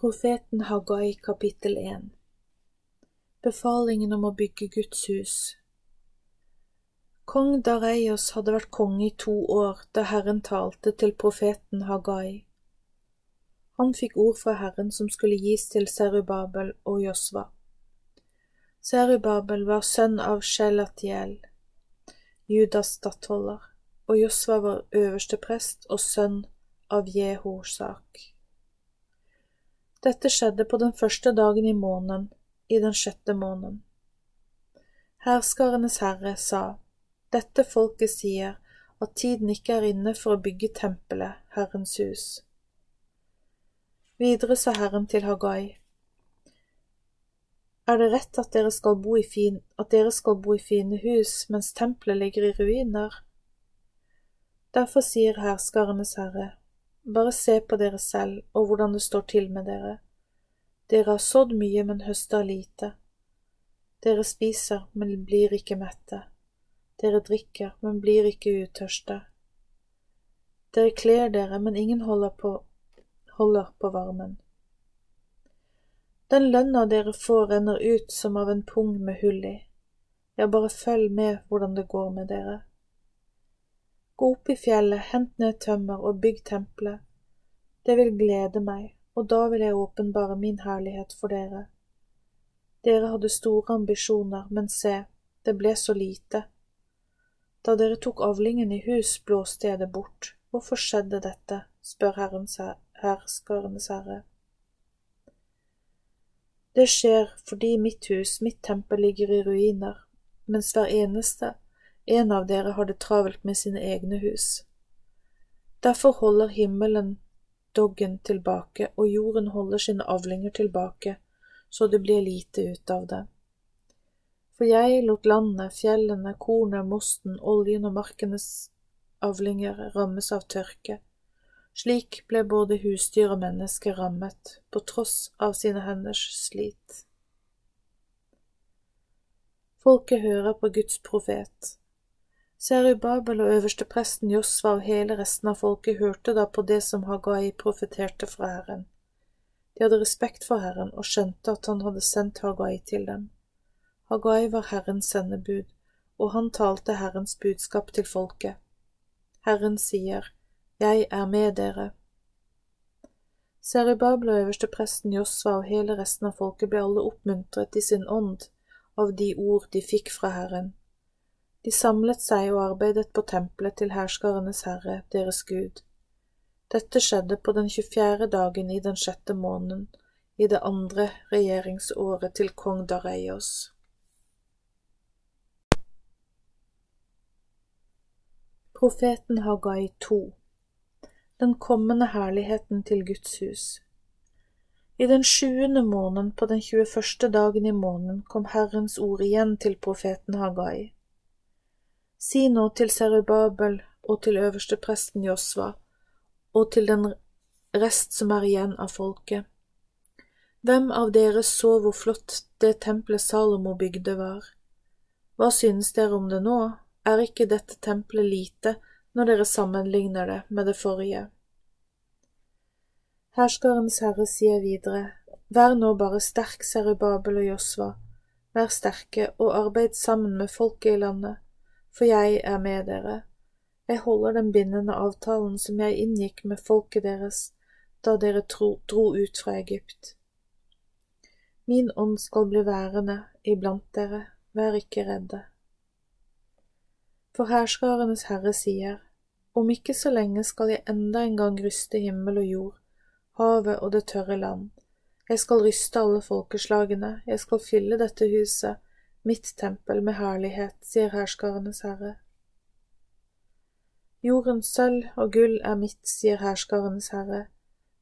Profeten Hagai kapittel 1 Befalingen om å bygge Guds hus Kong Dareios hadde vært konge i to år da Herren talte til profeten Hagai. Han fikk ord fra Herren som skulle gis til Serubabel og Josva. Serubabel var sønn av Shelatiel, Judas stattholder, og Josva var øverste prest og sønn av Jehosak. Dette skjedde på den første dagen i måneden, i den sjette måneden. Herskarenes herre sa, Dette folket sier at tiden ikke er inne for å bygge tempelet, Herrens hus. Videre sa Herren til Hagai, Er det rett at dere fin, at dere skal bo i fine hus mens tempelet ligger i ruiner? Derfor sier herskarenes herre, bare se på dere selv og hvordan det står til med dere. Dere har sådd mye, men høster lite. Dere spiser, men blir ikke mette. Dere drikker, men blir ikke utørste. Dere kler dere, men ingen holder på, holder på varmen. Den lønna dere får, renner ut som av en pung med hull i. Ja, bare følg med hvordan det går med dere. Gå opp i fjellet, hent ned tømmer og bygg tempelet. Det vil glede meg, og da vil jeg åpenbare min herlighet for dere. Dere hadde store ambisjoner, men se, det ble så lite. Da dere tok avlingen i hus, blåste jeg det bort. Hvorfor skjedde dette? spør Herrens herskernes herre. Det skjer fordi mitt hus, mitt tempel, ligger i ruiner, mens hver eneste en av dere har det travelt med sine egne hus. Derfor holder himmelen doggen tilbake, og jorden holder sine avlinger tilbake, så det blir lite ut av det. For jeg lot landet, fjellene, kornet, mosten, oljen og markenes avlinger rammes av tørke. Slik ble både husdyr og mennesker rammet, på tross av sine henders slit. Folket hører på Guds profet. Serubabel og øverstepresten Josva og hele resten av folket hørte da på det som Hagai profeterte fra Herren. De hadde respekt for Herren og skjønte at han hadde sendt Hagai til dem. Hagai var Herrens sendebud, og han talte Herrens budskap til folket. Herren sier, Jeg er med dere. Serubabel og øverstepresten Josva og hele resten av folket ble alle oppmuntret i sin ånd av de ord de fikk fra Herren de samlet seg og arbeidet på tempelet til herskarenes herre, deres Gud. Dette skjedde på den 24. dagen i den sjette måneden, i det andre regjeringsåret til kong Dareios. Profeten Hagai 2 Den kommende herligheten til Guds hus I den sjuende måneden på den 21. dagen i måneden kom Herrens ord igjen til profeten Hagai. Si nå til Serubabel og til øverstepresten Josva og til den rest som er igjen av folket. Hvem av dere så hvor flott det tempelet Salomo bygde var? Hva synes dere om det nå? Er ikke dette tempelet lite når dere sammenligner det med det forrige? Herskarens herre sier videre, Vær nå bare sterk, Serubabel og Josva, vær sterke og arbeid sammen med folket i landet for jeg er med dere. Jeg holder den bindende avtalen som jeg inngikk med folket deres da dere tro, dro ut fra Egypt. Min ånd skal bli værende iblant dere, vær ikke redde. For herskarenes herre sier, om ikke så lenge skal jeg enda en gang ryste himmel og jord, havet og det tørre land. Jeg skal ryste alle folkeslagene, jeg skal fylle dette huset Mitt tempel med herlighet, sier herskarenes herre. Jordens sølv og gull er mitt, sier herskarenes herre.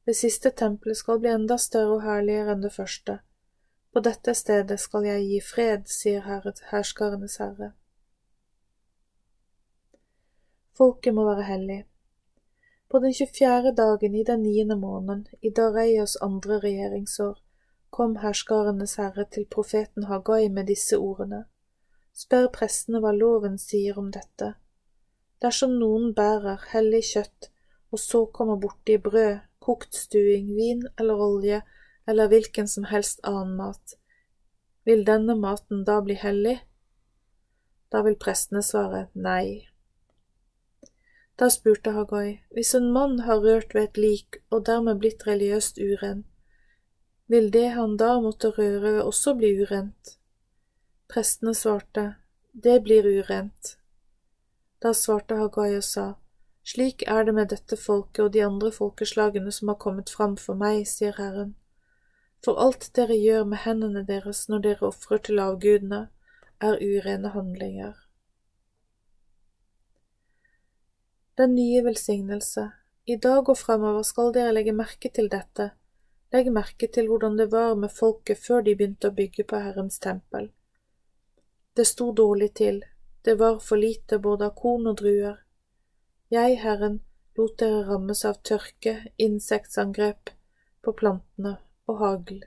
Det siste tempelet skal bli enda større og herligere enn det første. På dette stedet skal jeg gi fred, sier herskarenes herre. Folket må være hellig. På den 24. dagen i den niende måneden, i Dareios andre regjeringsår, kom herskarenes herre til profeten Hagai med disse ordene. Spør prestene hva loven sier om dette. Dersom noen bærer hellig kjøtt og så kommer borti brød, kokt stuing, vin eller olje eller hvilken som helst annen mat, vil denne maten da bli hellig? Da vil prestene svare nei. Da spurte Hagoi, hvis en mann har rørt ved et lik og dermed blitt religiøst uren, vil det han da måtte røre også bli urent? Prestene svarte, det blir urent. Da svarte Haggai og sa, Slik er det med dette folket og de andre folkeslagene som har kommet fram for meg, sier Herren. For alt dere gjør med hendene deres når dere ofrer til avgudene, er urene handlinger. Den nye velsignelse. I dag og fremover skal dere legge merke til dette, legg merke til hvordan det var med folket før de begynte å bygge på Herrens tempel. Det sto dårlig til, det var for lite både av korn og druer. Jeg, Herren, lot dere rammes av tørke, insektangrep på plantene og hagl.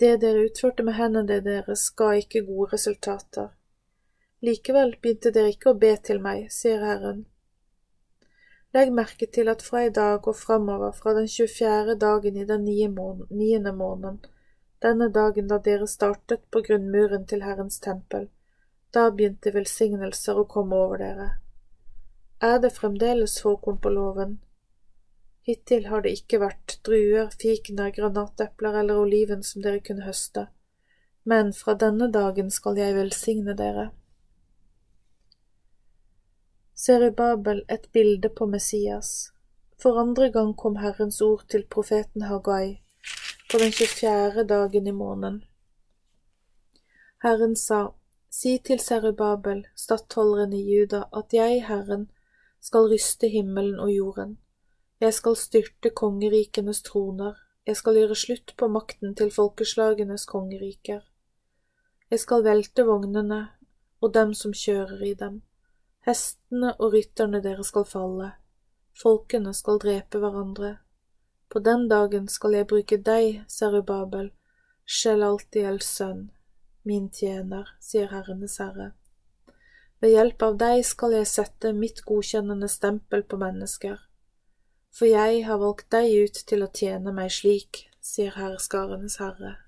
Det dere utførte med hendene deres, ga ikke gode resultater. Likevel begynte dere ikke å be til meg, sier Herren. Legg merke til at fra i dag og framover, fra den 24. dagen i den niende måneden, denne dagen da dere startet på grunnmuren til Herrens tempel, da begynte velsignelser å komme over dere. Er det fremdeles såkorn på låven? Hittil har det ikke vært druer, fikener, granatepler eller oliven som dere kunne høste, men fra denne dagen skal jeg velsigne dere. Serubabel et bilde på Messias. For andre gang kom Herrens ord til profeten Hagai på den 24. dagen i måneden. Herren sa, Si til Serubabel, stattholderen i Juda, at jeg, Herren, skal ryste himmelen og jorden. Jeg skal styrte kongerikenes troner, jeg skal gjøre slutt på makten til folkeslagenes kongeriker. Jeg skal velte vognene og dem som kjører i dem. Hestene og rytterne deres skal falle. Folkene skal drepe hverandre. På den dagen skal jeg bruke deg, Serubabel, Shelaltiels sønn, min tjener, sier Herrenes Herre. Ved hjelp av deg skal jeg sette mitt godkjennende stempel på mennesker. For jeg har valgt deg ut til å tjene meg slik, sier herskarenes Herre.